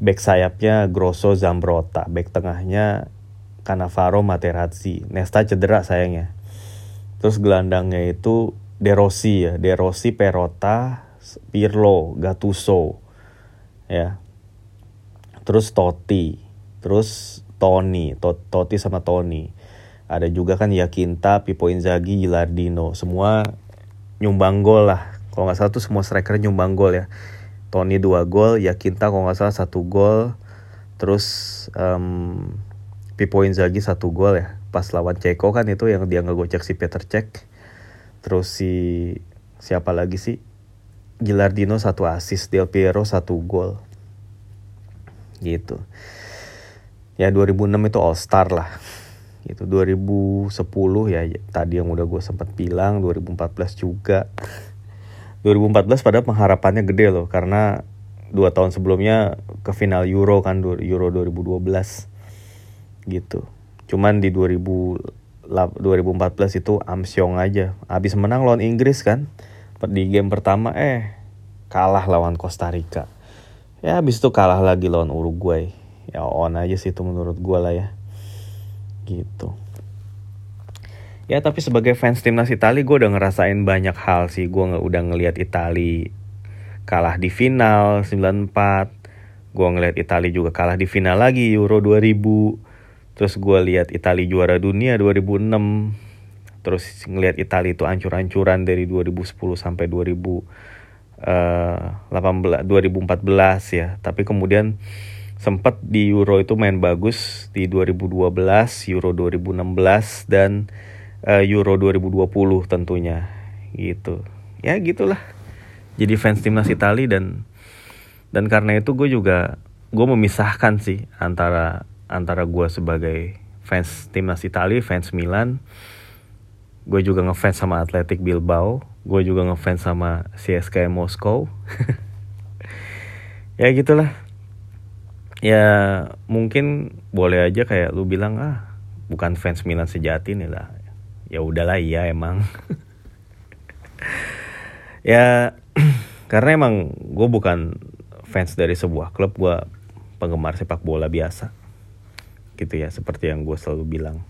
back sayapnya Grosso Zambrota back tengahnya Cannavaro Materazzi. Nesta cedera sayangnya terus gelandangnya itu De Rossi ya De Rossi Perota Pirlo Gattuso ya terus Totti, terus Tony, Totti sama Tony. Ada juga kan Yakinta, Pipo Inzaghi, Gilardino, semua nyumbang gol lah. Kalau nggak salah tuh semua striker nyumbang gol ya. Tony dua gol, Yakinta kalau nggak salah satu gol, terus um, Pipo Inzaghi satu gol ya pas lawan Ceko kan itu yang dia ngegocek si Peter Cech. Terus si siapa lagi sih? Gilardino satu assist Del Piero satu gol. Gitu. Ya 2006 itu All Star lah. Gitu. 2010 ya tadi yang udah gue sempat bilang 2014 juga. 2014 pada pengharapannya gede loh karena dua tahun sebelumnya ke final Euro kan Euro 2012 gitu cuman di 2000 2014 itu Amsyong aja. Abis menang lawan Inggris kan di game pertama eh kalah lawan Costa Rica. Ya abis itu kalah lagi lawan Uruguay. Ya on aja sih itu menurut gue lah ya. Gitu. Ya tapi sebagai fans timnas Italia gue udah ngerasain banyak hal sih. Gue udah ngelihat Italia kalah di final 94 gue ngeliat Italia juga kalah di final lagi Euro 2000 terus gue lihat Italia juara dunia 2006 terus ngeliat Italia itu ancur-ancuran dari 2010 sampai 2018 2014 ya. Tapi kemudian sempat di Euro itu main bagus di 2012 Euro 2016 dan uh, Euro 2020 tentunya gitu. Ya gitulah. Jadi fans timnas Italia dan dan karena itu gue juga gue memisahkan sih antara antara gue sebagai fans timnas Italia fans Milan. Gue juga ngefans sama Athletic Bilbao. Gue juga ngefans sama CSKA Moskow ya gitulah. Ya mungkin boleh aja kayak lu bilang ah bukan fans Milan sejati nih lah. Ya udahlah iya emang. Ya karena emang gue bukan fans dari sebuah klub gue penggemar sepak bola biasa gitu ya seperti yang gue selalu bilang.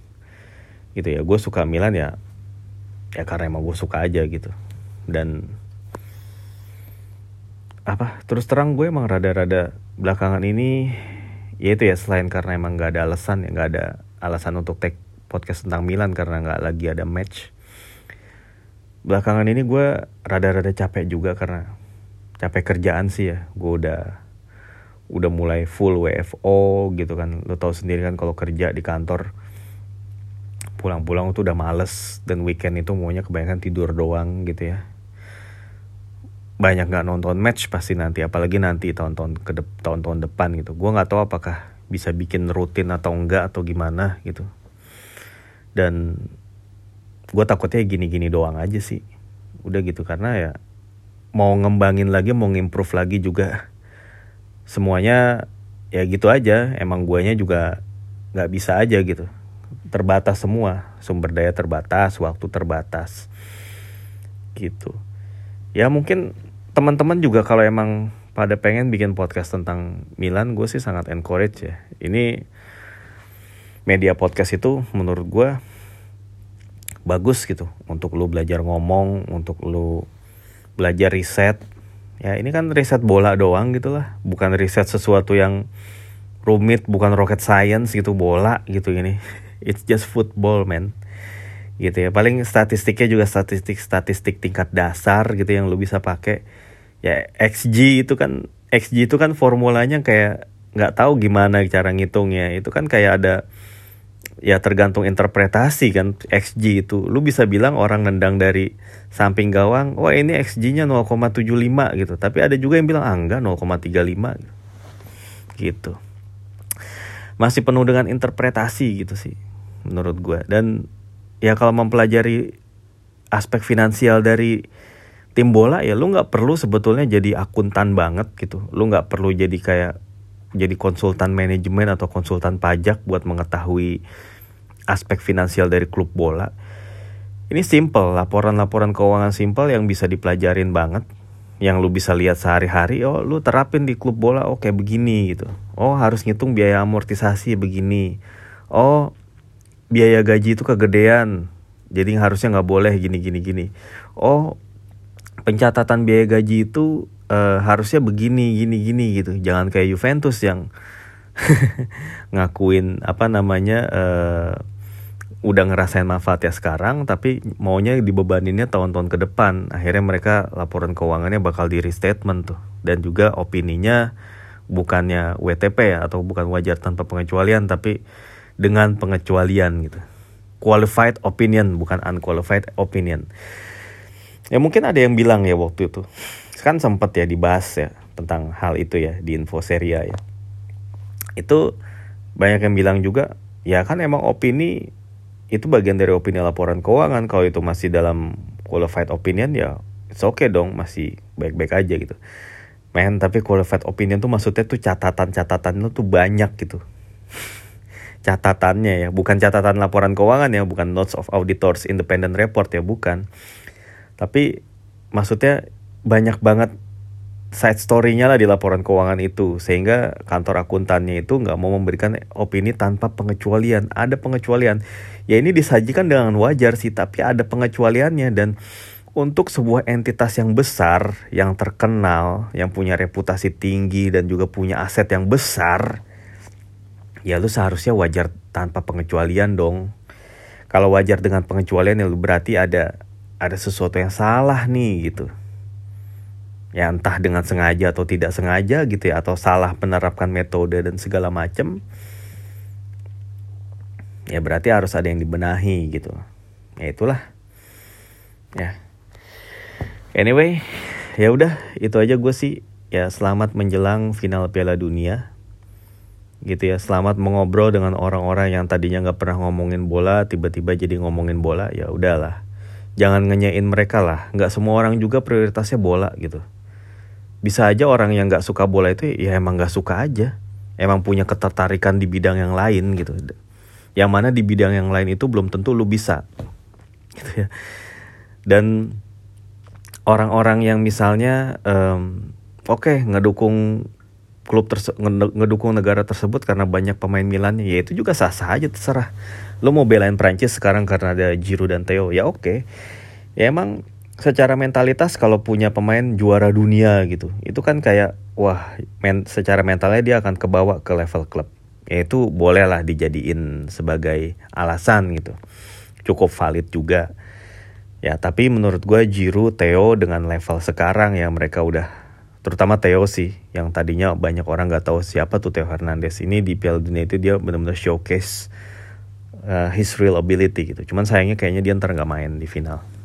Gitu ya gue suka Milan ya ya karena emang gue suka aja gitu. Dan apa terus terang gue emang rada-rada belakangan ini ya itu ya selain karena emang gak ada alasan ya gak ada alasan untuk take podcast tentang Milan karena nggak lagi ada match belakangan ini gue rada-rada capek juga karena capek kerjaan sih ya. Gue udah udah mulai full WFO gitu kan. Lo tau sendiri kan kalau kerja di kantor pulang-pulang tuh udah males dan weekend itu maunya kebanyakan tidur doang gitu ya. Banyak nggak nonton match pasti nanti apalagi nanti tahun-tahun ke de- tahun-tahun depan gitu. Gue nggak tahu apakah bisa bikin rutin atau enggak atau gimana gitu. Dan gue takutnya gini-gini doang aja sih. Udah gitu karena ya mau ngembangin lagi mau ngimprove lagi juga semuanya ya gitu aja. Emang guanya juga nggak bisa aja gitu. Terbatas semua. Sumber daya terbatas waktu terbatas. Gitu. Ya mungkin teman-teman juga kalau emang pada pengen bikin podcast tentang Milan gue sih sangat encourage ya. Ini media podcast itu menurut gue bagus gitu. Untuk lu belajar ngomong untuk lu belajar riset ya ini kan riset bola doang gitu lah bukan riset sesuatu yang rumit bukan rocket science gitu bola gitu ini. It's just football man. Gitu ya. Paling statistiknya juga statistik statistik tingkat dasar gitu yang lu bisa pakai. Ya xg itu kan xg itu kan formulanya kayak nggak tahu gimana cara ngitungnya. Itu kan kayak ada ya tergantung interpretasi kan XG itu. Lu bisa bilang orang nendang dari samping gawang, wah ini XG-nya 0,75 gitu. Tapi ada juga yang bilang ah enggak 0,35 gitu. Masih penuh dengan interpretasi gitu sih menurut gue. Dan ya kalau mempelajari aspek finansial dari tim bola ya lu nggak perlu sebetulnya jadi akuntan banget gitu. Lu nggak perlu jadi kayak jadi konsultan manajemen atau konsultan pajak buat mengetahui aspek finansial dari klub bola. Ini simple, laporan-laporan keuangan simple yang bisa dipelajarin banget. Yang lu bisa lihat sehari-hari, oh lu terapin di klub bola, oke oh, begini gitu. Oh harus ngitung biaya amortisasi begini. Oh biaya gaji itu kegedean, jadi harusnya nggak boleh gini-gini gini. Oh pencatatan biaya gaji itu uh, harusnya begini gini gini gitu. Jangan kayak Juventus yang ngakuin apa namanya uh, udah ngerasain manfaatnya sekarang tapi maunya dibebaninnya tahun-tahun ke depan. Akhirnya mereka laporan keuangannya bakal di restatement tuh. Dan juga opininya bukannya WTP ya atau bukan wajar tanpa pengecualian tapi dengan pengecualian gitu. Qualified opinion bukan unqualified opinion. Ya mungkin ada yang bilang ya waktu itu kan sempat ya dibahas ya tentang hal itu ya di info seria ya. Itu banyak yang bilang juga ya kan emang opini itu bagian dari opini laporan keuangan. Kalau itu masih dalam qualified opinion ya it's okay dong masih baik-baik aja gitu. Men tapi qualified opinion tuh maksudnya tuh catatan-catatan lu tuh banyak gitu. Catatannya ya bukan catatan laporan keuangan ya bukan notes of auditors independent report ya bukan. Tapi maksudnya banyak banget side story-nya lah di laporan keuangan itu. Sehingga kantor akuntannya itu nggak mau memberikan opini tanpa pengecualian. Ada pengecualian. Ya ini disajikan dengan wajar sih tapi ada pengecualiannya. Dan untuk sebuah entitas yang besar yang terkenal yang punya reputasi tinggi dan juga punya aset yang besar ya lu seharusnya wajar tanpa pengecualian dong. Kalau wajar dengan pengecualian ya lu berarti ada ada sesuatu yang salah nih gitu ya entah dengan sengaja atau tidak sengaja gitu ya atau salah menerapkan metode dan segala macam ya berarti harus ada yang dibenahi gitu. Ya itulah. Ya. Anyway ya udah itu aja gue sih. Ya selamat menjelang final Piala Dunia. Gitu ya selamat mengobrol dengan orang-orang yang tadinya nggak pernah ngomongin bola tiba-tiba jadi ngomongin bola ya udahlah. Jangan ngenyain mereka lah. Nggak semua orang juga prioritasnya bola gitu bisa aja orang yang nggak suka bola itu ya emang nggak suka aja. Emang punya ketertarikan di bidang yang lain gitu. Yang mana di bidang yang lain itu belum tentu lu bisa. Gitu ya. Dan orang-orang yang misalnya um, oke okay, ngedukung klub terse ngedukung negara tersebut karena banyak pemain Milan ya itu juga sah-sah aja terserah. Lu mau belain Prancis sekarang karena ada Giroud dan Theo ya oke. Okay. ya emang secara mentalitas kalau punya pemain juara dunia gitu itu kan kayak wah men secara mentalnya dia akan kebawa ke level klub. Ya itu bolehlah dijadiin sebagai alasan gitu. Cukup valid juga. Ya tapi menurut gue Jiru Theo dengan level sekarang ya mereka udah terutama Theo sih yang tadinya banyak orang nggak tahu siapa tuh Theo Hernandez ini di Piala Dunia itu dia benar-benar showcase uh, his real ability gitu. Cuman sayangnya kayaknya dia ntar nggak main di final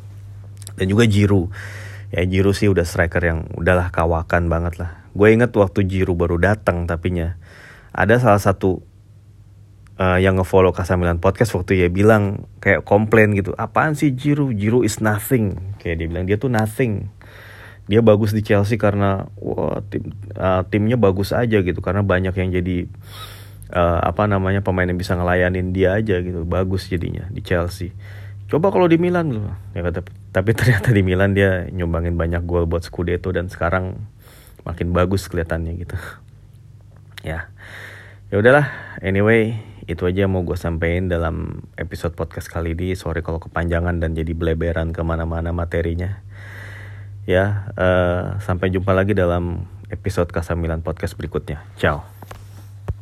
dan juga Jiru. Ya Jiru sih udah striker yang udahlah kawakan banget lah. Gue inget waktu Jiru baru datang tapinya ada salah satu uh, yang ngefollow Kasamilan podcast waktu ya bilang kayak komplain gitu apaan sih Jiru? Jiru is nothing. Kayak dia bilang dia tuh nothing. Dia bagus di Chelsea karena wah tim uh, timnya bagus aja gitu karena banyak yang jadi uh, apa namanya pemain yang bisa ngelayanin dia aja gitu. Bagus jadinya di Chelsea coba kalau di Milan loh ya kata tapi ternyata di Milan dia nyumbangin banyak gol buat Scudetto dan sekarang makin bagus kelihatannya gitu. Ya. Ya udahlah. Anyway itu aja mau gue sampein dalam episode podcast kali ini. Sorry kalau kepanjangan dan jadi beleberan ke mana-mana materinya. Ya uh, sampai jumpa lagi dalam episode Kasamilan podcast berikutnya. Ciao